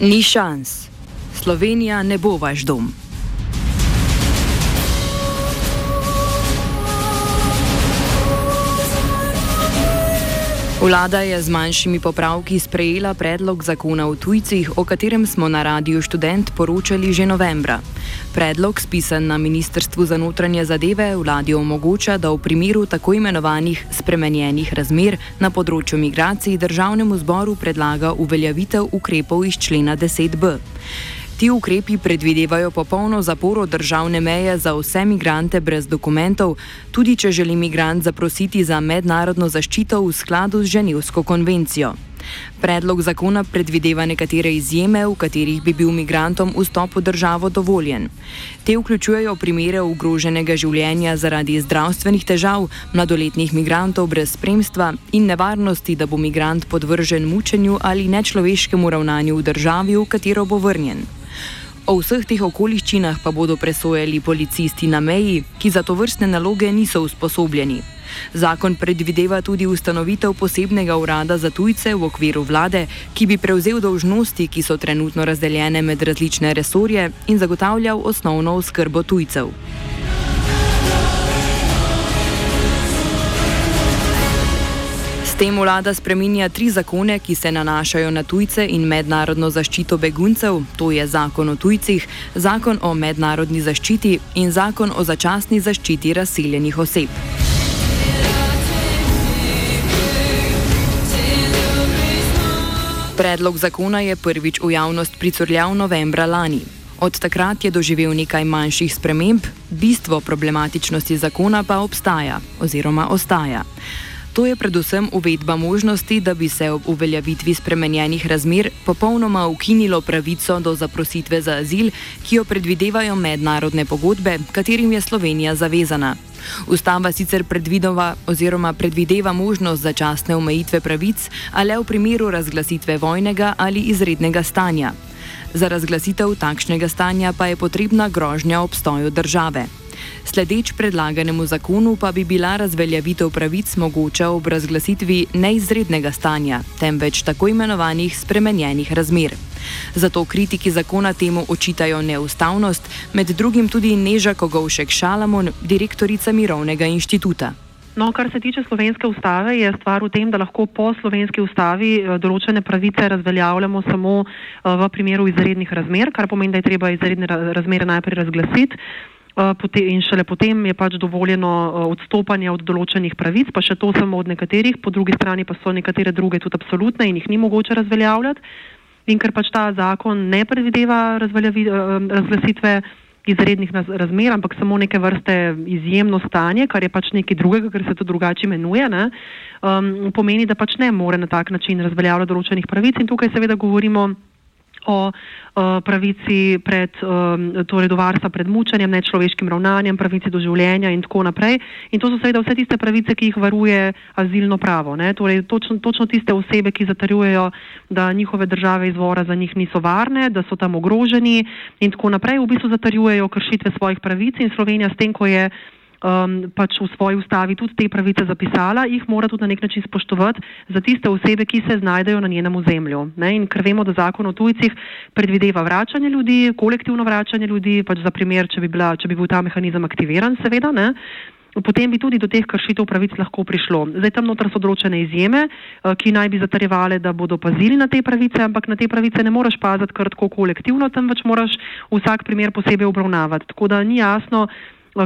Ni šans. Slovenija ne bo vaš dom. Vlada je z manjšimi popravki sprejela predlog zakona o tujcih, o katerem smo na Radiu Student poročali že novembra. Predlog, spisan na Ministrstvu za notranje zadeve, vladi omogoča, da v primeru tako imenovanih spremenjenih razmer na področju migracij državnemu zboru predlaga uveljavitev ukrepov iz člena 10b. Ti ukrepi predvidevajo popolno zaporo državne meje za vse migrante brez dokumentov, tudi če želi migrant zaprositi za mednarodno zaščito v skladu z Ženevsko konvencijo. Predlog zakona predvideva nekatere izjeme, v katerih bi bil migrantom vstop v državo dovoljen. Te vključujejo primere ogroženega življenja zaradi zdravstvenih težav, mladoletnih migrantov brez spremstva in nevarnosti, da bo migrant podvržen mučenju ali nečloveškemu ravnanju v državi, v katero bo vrnjen. O vseh teh okoliščinah pa bodo presojali policisti na meji, ki za to vrstne naloge niso usposobljeni. Zakon predvideva tudi ustanovitev posebnega urada za tujce v okviru vlade, ki bi prevzel dolžnosti, ki so trenutno razdeljene med različne resorje in zagotavljal osnovno oskrbo tujcev. Tem vlada spreminja tri zakone, ki se nanašajo na tujce in mednarodno zaščito beguncev, to je zakon o tujcih, zakon o mednarodni zaščiti in zakon o začasni zaščiti razseljenih oseb. Predlog zakona je prvič v javnost pricurljal novembra lani. Od takrat je doživel nekaj manjših sprememb, bistvo problematičnosti zakona pa obstaja oziroma ostaja. To je predvsem uvedba možnosti, da bi se ob uveljavitvi spremenjenih razmer popolnoma ukinilo pravico do zaprositve za azil, ki jo predvidevajo mednarodne pogodbe, katerim je Slovenija zavezana. Ustava sicer predvideva oziroma predvideva možnost začasne omejitve pravic, a le v primeru razglasitve vojnega ali izrednega stanja. Za razglasitev takšnega stanja pa je potrebna grožnja obstoju države. Sledeč predlaganemu zakonu pa bi bila razveljavitev pravic mogoča ob razglasitvi neizrednega stanja, temveč tako imenovanih spremenjenih razmer. Zato kritiki zakona temu očitajo neustavnost, med drugim tudi Neža Kogovšek Šalamon, direktorica Mirovnega inštituta. No, kar se tiče slovenske ustave, je stvar v tem, da lahko po slovenski ustavi eh, določene pravice razveljavljamo samo eh, v primeru izrednih razmer, kar pomeni, da je treba izredne razmere najprej razglasiti. Eh, in šele potem je pač dovoljeno eh, odstopanje od določenih pravic, pa še to samo od nekaterih, po drugi strani pa so nekatere druge tudi absolutne in jih ni mogoče razveljavljati. In ker pač ta zakon ne predvideva eh, razglasitve izrednih razmer, ampak samo neke vrste izjemno stanje, kar je pač nekaj drugega, ker se to drugače imenuje, ne, um, pomeni, da pač ne more na tak način razveljavljati določenih pravic. In tukaj seveda govorimo o pravici pred, torej do varstva pred mučenjem, nečloveškim ravnanjem, pravici do življenja in tako naprej. In to so seveda vse tiste pravice, ki jih varuje azilno pravo. Torej, točno, točno tiste osebe, ki zatrjujejo, da njihove države izvora za njih niso varne, da so tam ogroženi in tako naprej, v bistvu zatrjujejo kršitve svojih pravic in Slovenija s tem, ko je um, pač v svoji ustavi tudi te pravice zapisala, jih mora tudi na nek način spoštovati za tiste osebe, ki se znajdejo na njenem ozemlju. Ne? In ker vemo, da zakon o tujcih predvideva vračanje ljudi, kolektivno vračanje ljudi, pač za primer, če bi, bila, če bi bil ta mehanizem aktiviran, seveda. Ne? potem bi tudi do teh kršitev pravic lahko prišlo. Zdaj tam noter so določene izjeme, eh, ki naj bi zatarjevale, da bodo pazili na te pravice, ampak na te pravice ne moreš paziti kar tako kolektivno, temveč moraš vsak primer posebej obravnavati. Tako da ni jasno,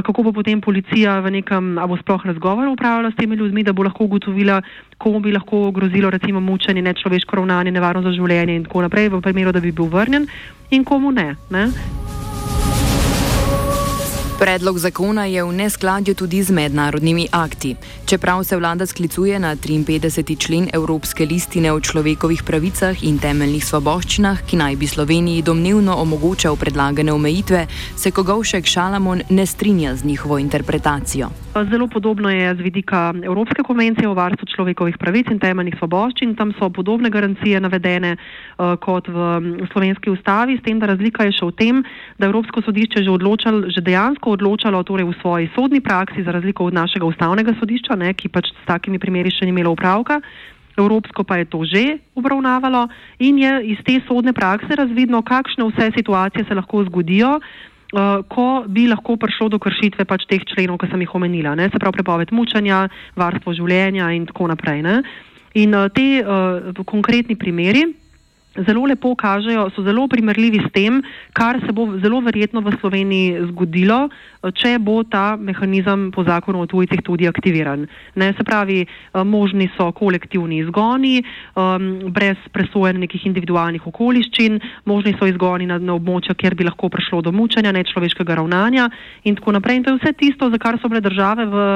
kako bo potem policija v nekem, a bo sploh razgovor upravljala s temi ljudmi, da bo lahko ugotovila, komu bi lahko grozilo recimo mučenje, nečloveško ravnanje, nevarno za življenje in tako naprej, v primeru, da bi bil vrnjen in komu ne. ne? Predlog zakona je v neskladju tudi z mednarodnimi akti. Čeprav se vlada sklicuje na 53. člen Evropske listine o človekovih pravicah in temeljnih svoboščinah, ki naj bi Sloveniji domnevno omogočal predlagane omejitve, se Kogovšek Šalamon ne strinja z njihovo interpretacijo. Zelo podobno je z vidika Evropske konvencije o varstvu človekovih pravic in temeljnih svoboščin. Tam so podobne garancije navedene uh, kot v slovenski ustavi, s tem, da razlika je še v tem, da Evropsko sodišče že, odločal, že dejansko odločalo torej v svoji sodni praksi, za razliko od našega ustavnega sodišča, ne, ki pač s takimi primeri še ni imelo upravka. Evropsko pa je to že obravnavalo in je iz te sodne prakse razvidno, kakšne vse situacije se lahko zgodijo, uh, ko bi lahko prišlo do kršitve pač teh členov, ki sem jih omenila, ne? se pravi prepoved mučanja, varstvo življenja in tako naprej. Ne? In uh, te uh, konkretni primeri zelo lepo kažejo, so zelo primerljivi s tem, kar se bo zelo verjetno v Sloveniji zgodilo, če bo ta mehanizem po zakonu o tujcih tudi aktiviran. Ne, se pravi, možni so kolektivni izgoni, um, brez presojen nekih individualnih okoliščin, možni so izgoni na, na območja, kjer bi lahko prišlo do mučenja, nečloveškega ravnanja in tako naprej. In to je vse tisto, za kar so bile države v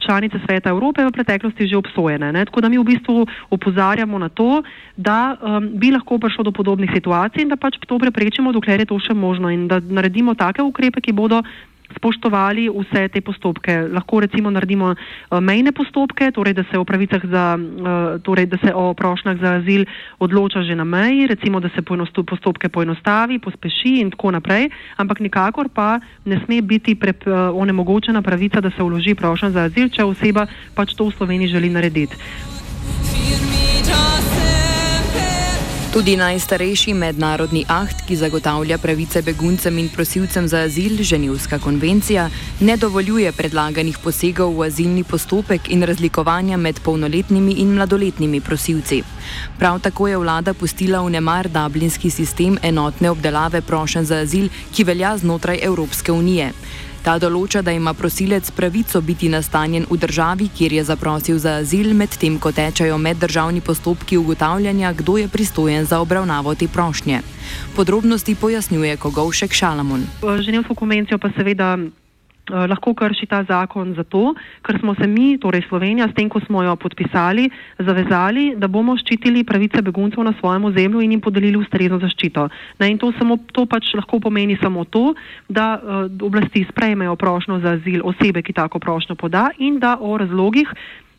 članice Sveta Evrope v preteklosti že obsojene. Ne? Tako da mi v bistvu opozarjamo na to, da um, bi lahko prišlo do podobnih situacij in da pač to preprečimo, dokler je to še možno in da naredimo take ukrepe, ki bodo spoštovali vse te postopke. Lahko recimo naredimo uh, mejne postopke, torej da se o pravicah za, uh, torej da se o prošnjah za azil odloča že na meji, recimo da se postopke poenostavi, pospeši in tako naprej, ampak nikakor pa ne sme biti pre, uh, onemogočena pravica, da se vloži prošnja za azil, če oseba pač to v Sloveniji želi narediti. Tudi najstarejši mednarodni akt, ki zagotavlja pravice beguncem in prosilcem za azil, Ženevska konvencija, ne dovoljuje predlaganih posegov v azilni postopek in razlikovanja med polnoletnimi in mladoletnimi prosilci. Prav tako je vlada pustila v nemar dublinski sistem enotne obdelave prošen za azil, ki velja znotraj Evropske unije. Ta določa, da ima prosilec pravico biti nastanjen v državi, kjer je zaprosil za azil, medtem ko tečajo meddržavni postopki ugotavljanja, kdo je pristojen za obravnavo te prošnje. Podrobnosti pojasnjuje Kogovšek Šalamon. Ženevsko konvencijo pa seveda lahko krši ta zakon zato, ker smo se mi, torej Slovenija, s tem, ko smo jo podpisali, zavezali, da bomo ščitili pravice beguncev na svojem ozemlju in jim podelili ustrezno zaščito. Ne, in to, samo, to pač lahko pomeni samo to, da uh, oblasti sprejmejo prošlo za azil osebe, ki tako prošlo poda in da o razlogih,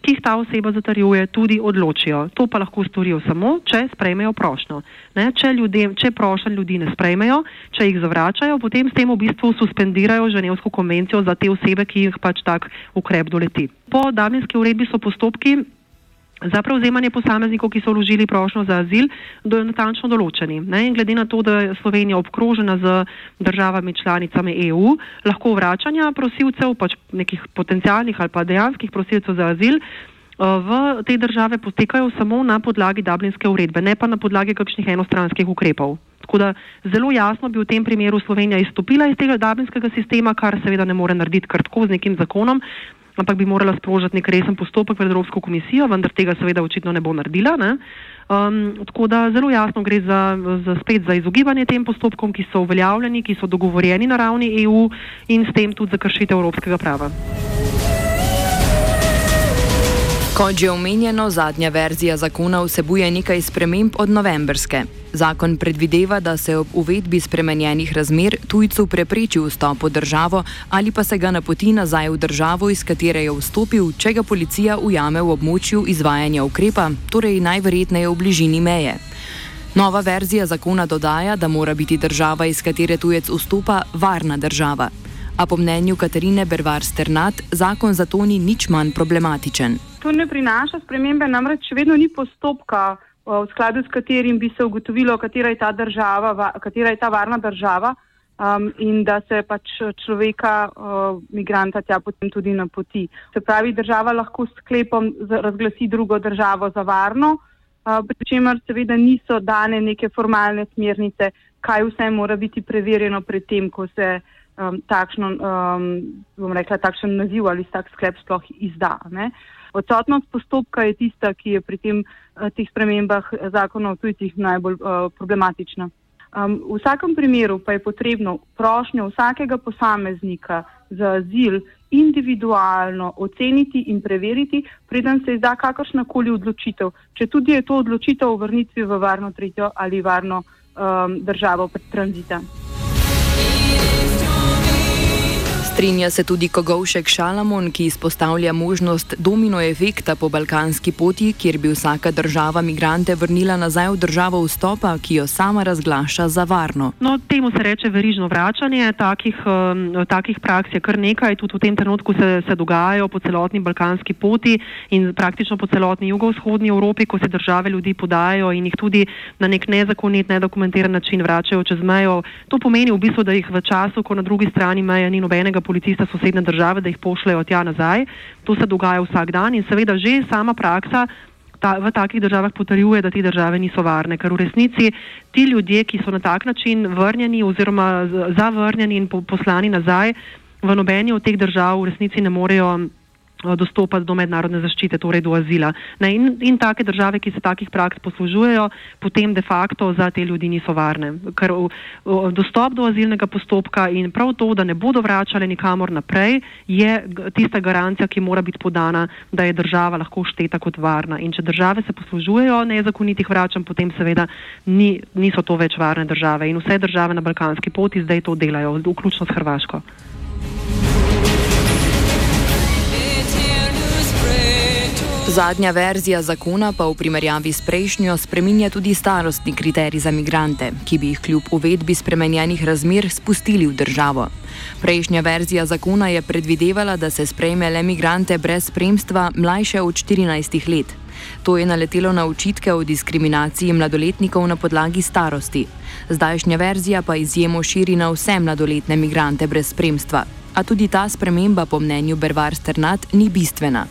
ki jih ta oseba zatarjuje, tudi odločijo. To pa lahko storijo samo, če sprejmejo prošlo. Če, če prošen ljudi ne sprejmejo, če jih zavračajo, potem s tem v bistvu suspendirajo Ženevsko konvencijo za te osebe, ki jih pač tak ukrep doleti. Po Dublinski uredbi so postopki za prevzemanje posameznikov, ki so vložili prošnjo za azil, do natančno določeni. Ne? In glede na to, da je Slovenija obkrožena z državami članicami EU, lahko vračanja prosilcev, pač nekih potencijalnih ali pa dejanskih prosilcev za azil, eh, v te države potekajo samo na podlagi Dublinske uredbe, ne pa na podlagi kakšnih enostranskih ukrepov. Tako da zelo jasno bi v tem primeru Slovenija izstopila iz tega dublinskega sistema, kar seveda ne more narediti kar tako z nekim zakonom, ampak bi morala sprožiti nek resen postopek pred Evropsko komisijo, vendar tega seveda očitno ne bo naredila. Ne? Um, tako da zelo jasno gre za, za spet za izogibanje tem postopkom, ki so uveljavljeni, ki so dogovorjeni na ravni EU in s tem tudi za kršitev evropskega prava. Kot že omenjeno, zadnja verzija zakona vsebuje nekaj sprememb od novembrske. Zakon predvideva, da se ob uvedbi spremenjenih razmer tujcu prepreči vstop v državo ali pa se ga napoti nazaj v državo, iz katere je vstopil, če ga policija ujame v območju izvajanja ukrepa, torej najverjetneje v bližini meje. Nova verzija zakona dodaja, da mora biti država, iz katere tujec vstopa, varna država. A po mnenju Katarine Bervar Sternat, zakon zato ni nič manj problematičen to ne prinaša spremembe, namreč še vedno ni postopka, v skladu s katerim bi se ugotovilo, katera je ta država, katera je ta varna država. um, in da se pač človeka, uh, migranta, tja potem tudi napoti. Se pravi, država lahko s sklepom razglasi drugo državo za varno, uh, pri čemer seveda niso dane neke formalne smernice, kaj vse mora biti preverjeno pred tem, ko se um, takšno, um, bom rekla, takšen naziv ali tak sklep sploh izda. Ne? Odsotnost postopka je tista, ki je pri tem, uh, teh spremembah zakona o tujcih najbolj uh, problematična. Um, v vsakem primeru pa je potrebno prošnjo vsakega posameznika za azil individualno oceniti in preveriti, preden se izda kakršnakoli odločitev, če tudi je to odločitev o vrnitvi v varno tretjo ali varno um, državo pred tranzitom. Strinja se tudi Kogovšek Šalamon, ki izpostavlja možnost domino efekta po balkanski poti, kjer bi vsaka država migrante vrnila nazaj v državo vstopa, ki jo sama razglaša za varno. No, temu se reče verižno vračanje. Takih, um, takih praks je kar nekaj, tudi v tem trenutku se, se dogajajo po celotni balkanski poti in praktično po celotni jugovzhodni Evropi, ko se države ljudi podajo in jih tudi na nek nezakonit, nedokumentiran način vračajo čez mejo. To pomeni v bistvu, da jih v času, ko na drugi strani meje ni nobenega policista sosedne države, da jih pošljajo tja nazaj. To se dogaja vsak dan in seveda že sama praksa ta, v takih državah potrjuje, da te države niso varne, ker v resnici ti ljudje, ki so na tak način vrnjeni oziroma zavrnjeni in po, poslani nazaj, v nobeni od teh držav v resnici ne morejo dostopati do mednarodne zaščite, torej do azila. Ne, in, in take države, ki se takih praks poslužujejo, potem de facto za te ljudi niso varne. Ker v, v, dostop do azilnega postopka in prav to, da ne bodo vračali nikamor naprej, je tista garancija, ki mora biti podana, da je država lahko šteta kot varna. In če države se poslužujejo nezakonitih vračanj, potem seveda ni, niso to več varne države. In vse države na balkanski poti zdaj to delajo, vključno s Hrvaško. Zadnja verzija zakona pa v primerjavi s prejšnjo spreminja tudi starostni kriterij za migrante, ki bi jih kljub uvedbi spremenjenih razmer spustili v državo. Prejšnja verzija zakona je predvidevala, da se sprejme le migrante brez spremstva mlajše od 14 let. To je naletelo na očitke o diskriminaciji mladoletnikov na podlagi starosti. Zdajšnja verzija pa izjemo širi na vse mladoletne migrante brez spremstva. A tudi ta sprememba, po mnenju Bervar Sternat, ni bistvena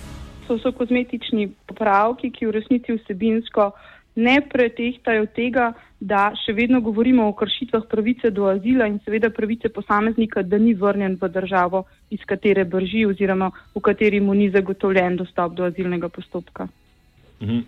so, so kozmetični popravki, ki v resnici vsebinsko ne pretehtajo tega, da še vedno govorimo o kršitvah pravice do azila in seveda pravice posameznika, da ni vrnjen v državo, iz katere brži oziroma v kateri mu ni zagotovljen dostop do azilnega postopka. Mhm.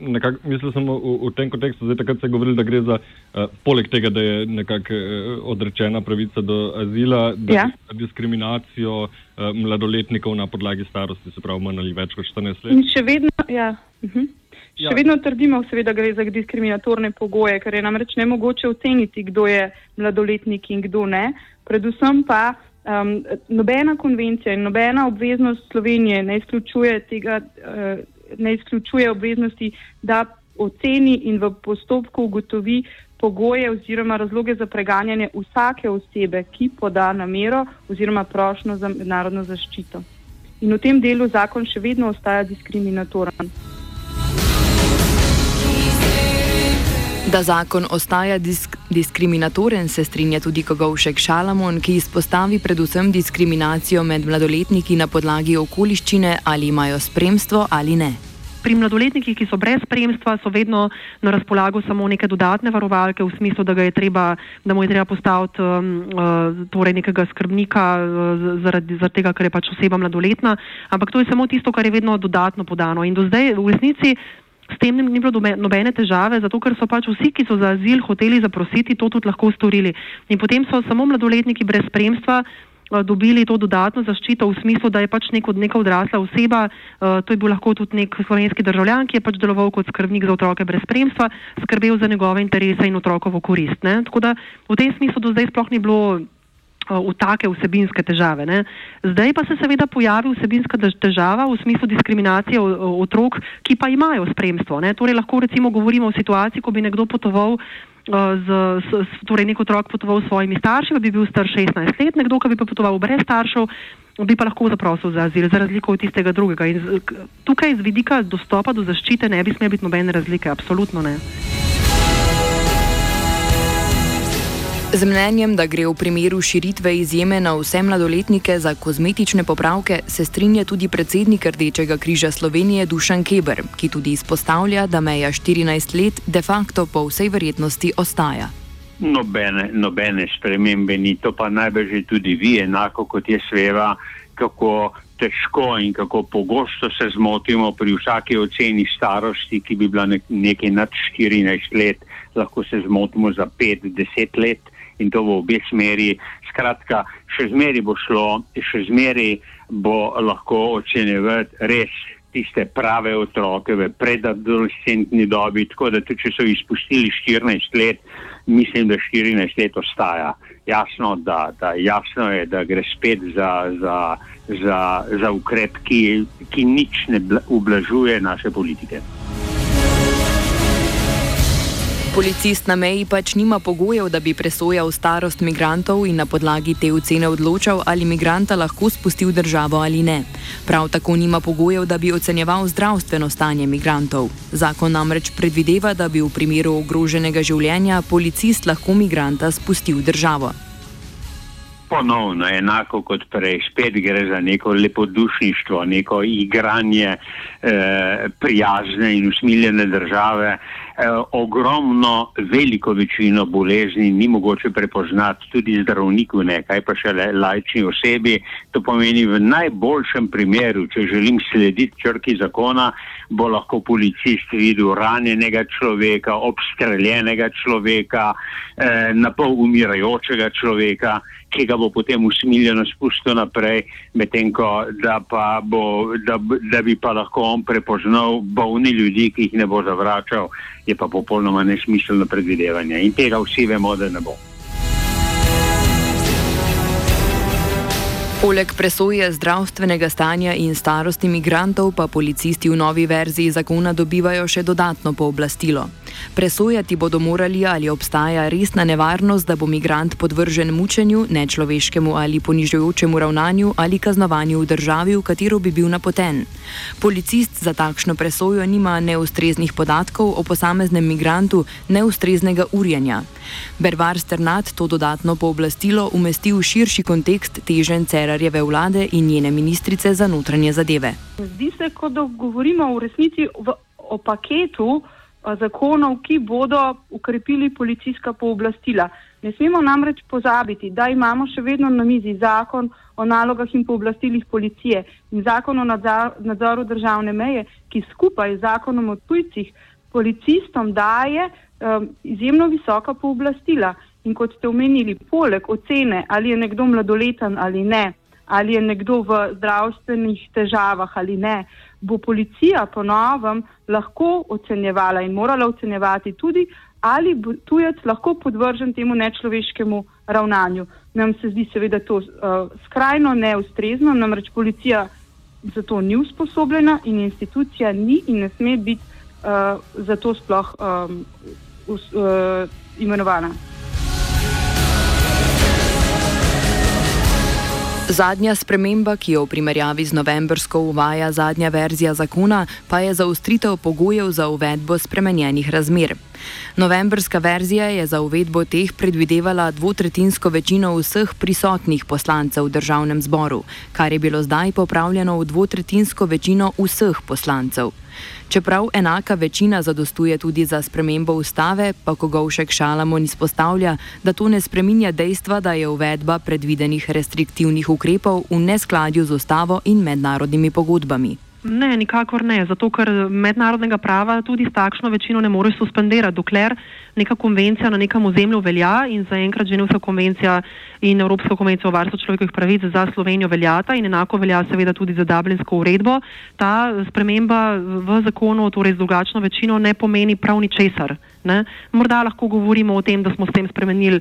Nekak, mislil sem v, v tem kontekstu, zdaj takrat se je govorilo, da gre za, uh, poleg tega, da je nekako uh, odrečena pravica do azila, da ja. diskriminacijo uh, mladoletnikov na podlagi starosti, se pravi, manj ali več kot 14 let. In še vedno, ja. Uh -huh. Še ja. vedno trdimo, seveda, da gre za diskriminatorne pogoje, ker je namreč ne mogoče oceniti, kdo je mladoletnik in kdo ne. Predvsem pa um, nobena konvencija in nobena obveznost Slovenije ne izključuje tega. Uh, ne izključuje obveznosti, da oceni in v postopku ugotovi pogoje oziroma razloge za preganjanje vsake osebe, ki poda namero oziroma prošno za mednarodno zaščito. In v tem delu zakon še vedno ostaja diskriminatoren. Da zakon ostaja disk diskriminatoren, se strinja tudi Kogovšek Šalamon, ki izpostavi predvsem diskriminacijo med mladoletniki na podlagi okoliščine, ali imajo spremstvo ali ne. Pri mladoletnikih, ki so brez spremstva, so vedno na razpolago samo neke dodatne varovalke, v smislu, da, je treba, da mu je treba postaviti um, uh, torej nekega skrbnika uh, zaradi, zaradi tega, ker je pač oseba mladoletna, ampak to je samo tisto, kar je vedno dodatno podano. In do zdaj v resnici S tem ni bilo nobene težave, zato ker so pač vsi, ki so za azil hoteli zaprositi, to tudi lahko storili. In potem so samo mladoletniki brez spremstva uh, dobili to dodatno zaščito v smislu, da je pač neko, neka odrasla oseba, uh, to je bil lahko tudi nek slovenski državljan, ki je pač deloval kot skrbnik za otroke brez spremstva, skrbel za njegove interese in otrokovo korist. Ne? Tako da v tem smislu do zdaj sploh ni bilo v take vsebinske težave. Ne. Zdaj pa se seveda pojavi vsebinska težava v smislu diskriminacije otrok, ki pa imajo spremstvo. Ne. Torej lahko recimo govorimo o situaciji, ko bi nekdo potoval. Z, z, torej, nek otrok potoval s svojimi starši, pa bi bil star 16 let, nekdo, ki bi pa potoval brez staršev, bi pa lahko zaprosil za azil, za razliko od tistega drugega. In tukaj z vidika dostopa do zaščite ne bi smel biti nobene razlike, absolutno ne. Z mnenjem, da gre v primeru širitve izjeme na vse mladoletnike za kozmetične popravke, se strinja tudi predsednik Rdečega križa Slovenije Dušan Keber, ki tudi izpostavlja, da meja 14 let de facto po vsej verjetnosti ostaja. Nobene, nobene spremembe ni, to pa najbrž tudi vi, enako kot je sveva, kako težko in kako pogosto se zmotimo pri vsaki oceni starosti, ki bi bila nekaj nad 14 let, lahko se zmotimo za 5-10 let in to v obe smeri. Skratka, še zmeri bo šlo, še zmeri bo lahko ocenjevati res tiste prave otroke v predadolescentni dobi, tako da tudi če so izpustili 14 let, mislim, da 14 let ostaja. Jasno, da, da, jasno je, da gre spet za, za, za, za ukrep, ki, ki nič ne ublažuje naše politike. Policist na meji pač nima pogojev, da bi presojal starost migrantov in na podlagi te ocene odločal, ali migranta lahko spusti v državo ali ne. Prav tako nima pogojev, da bi ocenjeval zdravstveno stanje migrantov. Zakon namreč predvideva, da bi v primeru ogroženega življenja policist lahko migranta spustil v državo. Ponovno, enako kot prej, spet gre za neko lepodušništvo, neko igranje eh, prijazne in usmiljene države. Eh, ogromno, veliko večino bolezni ni mogoče prepoznati, tudi zdravniku ne, kaj pa še le lajčni osebi. To pomeni v najboljšem primeru, če želim slediti črki zakona, bo lahko policist videl ranjenega človeka, obstreljenega človeka, eh, napol umirajočega človeka ki ga bo potem usmiljeno spustil naprej, medtem ko da, bo, da, da bi pa lahko on prepoznal bolni ljudi, ki jih ne bo zavračal, je pa popolnoma nesmiselno predvidevanje. In tega vsi vemo, da ne bo. Poleg presoje zdravstvenega stanja in starosti imigrantov pa policisti v novi verziji zakona dobivajo še dodatno pooblastilo. Presojati bodo morali, ali obstaja resna nevarnost, da bo imigrant podvržen mučenju, nečloveškemu ali ponižujočemu ravnanju ali kaznovanju v državi, v katero bi bil napoten. Policist za takšno presojo nima neustreznih podatkov o posameznem imigrantu, neustreznega urjenja. Bervar Sternat to dodatno pooblastilo umesti v širši kontekst težen Cerarjeve vlade in njene ministrice za notranje zadeve. Zdi se, kot da govorimo v resnici v, o paketu zakonov, ki bodo ukrepili policijska pooblastila. Ne smemo namreč pozabiti, da imamo še vedno na mizi zakon o nalogah in pooblastilih policije in zakon o nadzoru državne meje, ki skupaj z zakonom o tujcih policistom daje um, izjemno visoka pooblastila. In kot ste omenili, poleg ocene, ali je nekdo mladoleten ali ne, ali je nekdo v zdravstvenih težavah ali ne, bo policija po novem lahko ocenjevala in morala ocenjevati tudi, ali bo tujec lahko podvržen temu nečloveškemu ravnanju. Nam se zdi seveda to uh, skrajno neustrezno, namreč policija za to ni usposobljena in institucija ni in ne sme biti uh, za to sploh um, us, uh, imenovana. Zadnja sprememba, ki jo v primerjavi z novembrsko uvaja zadnja verzija zakona, pa je zaustritev pogojev za uvedbo spremenjenih razmer. Novembrska verzija je za uvedbo teh predvidevala dvotretinsko večino vseh prisotnih poslancev v državnem zboru, kar je bilo zdaj popravljeno v dvotretinsko večino vseh poslancev. Čeprav enaka večina zadostuje tudi za spremembo ustave, pa Kogovšek Šalamon izpostavlja, da to ne spreminja dejstva, da je uvedba predvidenih restriktivnih ukrepov v neskladju z ustavo in mednarodnimi pogodbami. Ne, nikakor ne, zato ker mednarodnega prava tudi s takšno večino ne moreš suspendirati, dokler neka konvencija na nekem ozemlju velja in zaenkrat Ženevska konvencija in Evropska konvencija o varstvu človekovih pravic za Slovenijo veljata in enako velja seveda tudi za Dublinsko uredbo. Ta sprememba v zakonu, torej z drugačno večino, ne pomeni prav ničesar. Ne? Morda lahko govorimo o tem, da smo s tem spremenili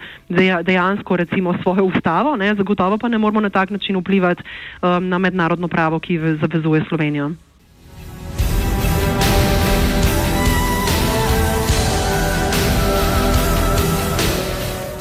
dejansko recimo svojo ustavo, ne? zagotovo pa ne moramo na tak način vplivati um, na mednarodno pravo, ki zavezuje Slovenijo.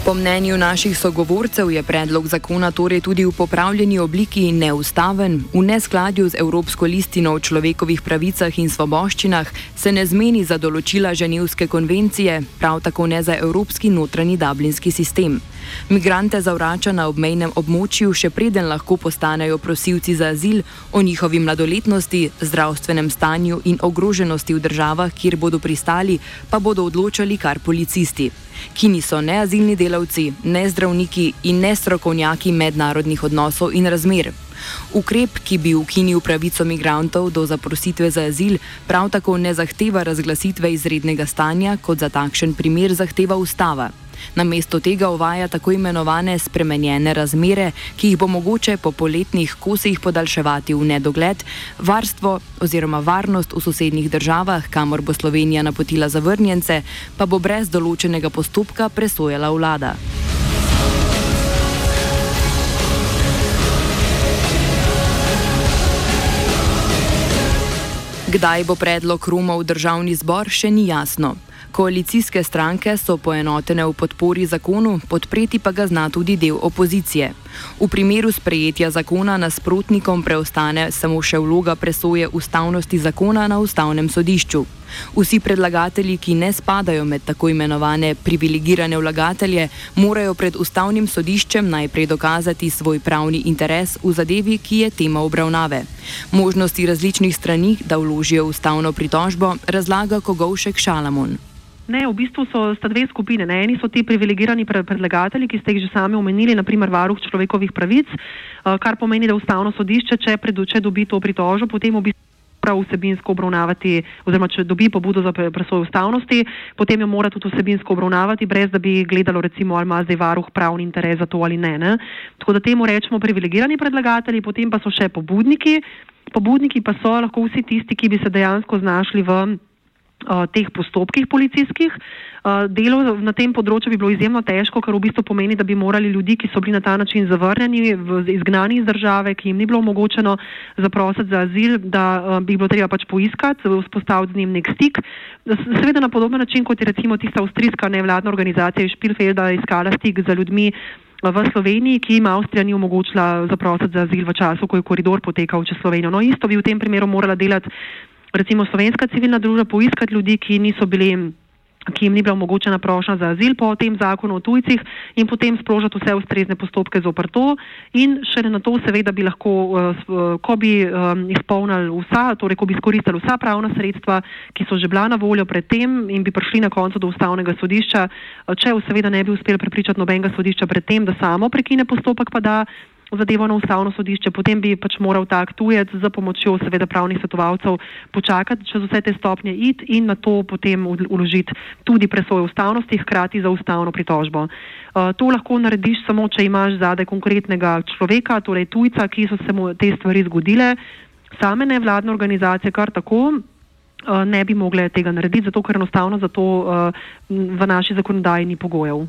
Po mnenju naših sogovorcev je predlog zakona torej tudi v popravljeni obliki neustaven, v neskladju z Evropsko listino o človekovih pravicah in svoboščinah, se ne zmeni za določila Ženevske konvencije, prav tako ne za Evropski notranji dublinski sistem. Migrante zavrača na obmejnem območju, še preden lahko postanejo prosilci za azil, o njihovi mladoletnosti, zdravstvenem stanju in ogroženosti v državah, kjer bodo pristali, pa bodo odločali kar policisti, ki niso ne azilni delavci, ne zdravniki in ne strokovnjaki mednarodnih odnosov in razmer. Ukrep, ki bi ukinil pravico migrantov do zaprositve za azil, prav tako ne zahteva razglasitve izrednega stanja, kot za takšen primer zahteva ustava. Namesto tega uvaja tako imenovane spremenjene razmere, ki jih bo mogoče po poletnih kosih podaljševati v nedogled, varstvo oziroma varnost v sosednjih državah, kamor bo Slovenija napotila zavrnjence, pa bo brez določenega postopka presojala vlada. Kdaj bo predlog Roma v državni zbor, še ni jasno. Koalicijske stranke so poenotene v podpori zakonu, podpreti pa ga zna tudi del opozicije. V primeru sprejetja zakona nasprotnikom preostane samo še vloga presoje ustavnosti zakona na ustavnem sodišču. Vsi predlagatelji, ki ne spadajo med tako imenovane privilegirane vlagatelje, morajo pred ustavnim sodiščem najprej dokazati svoj pravni interes v zadevi, ki je tema obravnave. Možnosti različnih strani, da vložijo ustavno pritožbo, razlaga Kogovšek Šalamon. Ne, v bistvu so sta dve skupine. Ne. Eni so ti privilegirani predlagatelji, ki ste jih že sami omenili, naprimer varuh človekovih pravic, eh, kar pomeni, da ustavno sodišče, če, če dobi to pritožbo, potem v bistvu prav vsebinsko obravnavati, oziroma če dobi pobudo za presojo ustavnosti, potem jo mora tudi vsebinsko obravnavati, brez da bi gledalo, recimo, ali ima zdaj varuh pravni interes za to ali ne. ne. Tako da temu rečemo privilegirani predlagatelji, potem pa so še pobudniki. Pobudniki pa so lahko vsi tisti, ki bi se dejansko znašli v teh postopkih policijskih. Uh, delo na tem področju bi bilo izjemno težko, ker v bistvu pomeni, da bi morali ljudi, ki so bili na ta način zavrnjeni, izgnani iz države, ki jim ni bilo omogočeno zaprositi za azil, da uh, bi bilo treba pač poiskati, vzpostaviti z njim nek stik. Seveda na podoben način, kot je recimo tista avstrijska nevladna organizacija iz Špilfelda iskala stik za ljudmi. V Sloveniji, ki jim Avstrija ni omogočila zaprositi za azil v času, ko je koridor potekal čez Slovenijo. No, isto bi v tem primeru morala delati recimo slovenska civilna družba poiskati ljudi, ki niso bili ki jim ni bila omogočena prošnja za azil po tem zakonu o tujcih in potem sprožati vse ustrezne postopke z oprto in šele na to seveda bi lahko, uh, ko bi um, izpolnili vsa, torej ko bi izkoristili vsa pravna sredstva, ki so že bila na voljo pred tem in bi prišli na koncu do ustavnega sodišča, če seveda ne bi uspeli prepričati nobenega sodišča pred tem, da samo prekine postopek, pa da zadevo na ustavno sodišče, potem bi pač moral tak tujec za pomočjo seveda pravnih svetovalcev počakati čez vse te stopnje it in na to potem uložiti tudi presojo ustavnosti, hkrati za ustavno pritožbo. Uh, to lahko narediš samo, če imaš zadaj konkretnega človeka, torej tujca, ki so se mu te stvari zgodile, same nevladne organizacije kar tako. Uh, ne bi mogle tega narediti, zato ker enostavno za to uh, v naši zakonodaji ni pogojev.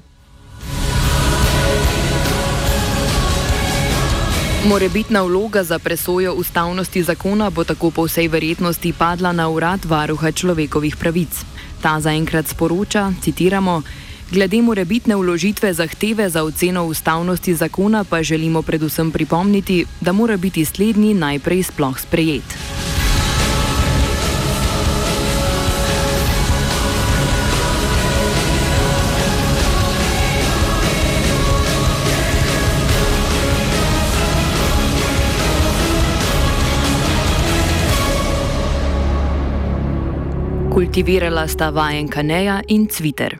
Morebitna vloga za presojo ustavnosti zakona bo tako po vsej verjetnosti padla na urad varuha človekovih pravic. Ta zaenkrat sporoča, citiramo, glede morebitne vložitve zahteve za oceno ustavnosti zakona pa želimo predvsem pripomniti, da mora biti slednji najprej sploh sprejet. Kultivirala sta vajenka Neja in Cviter.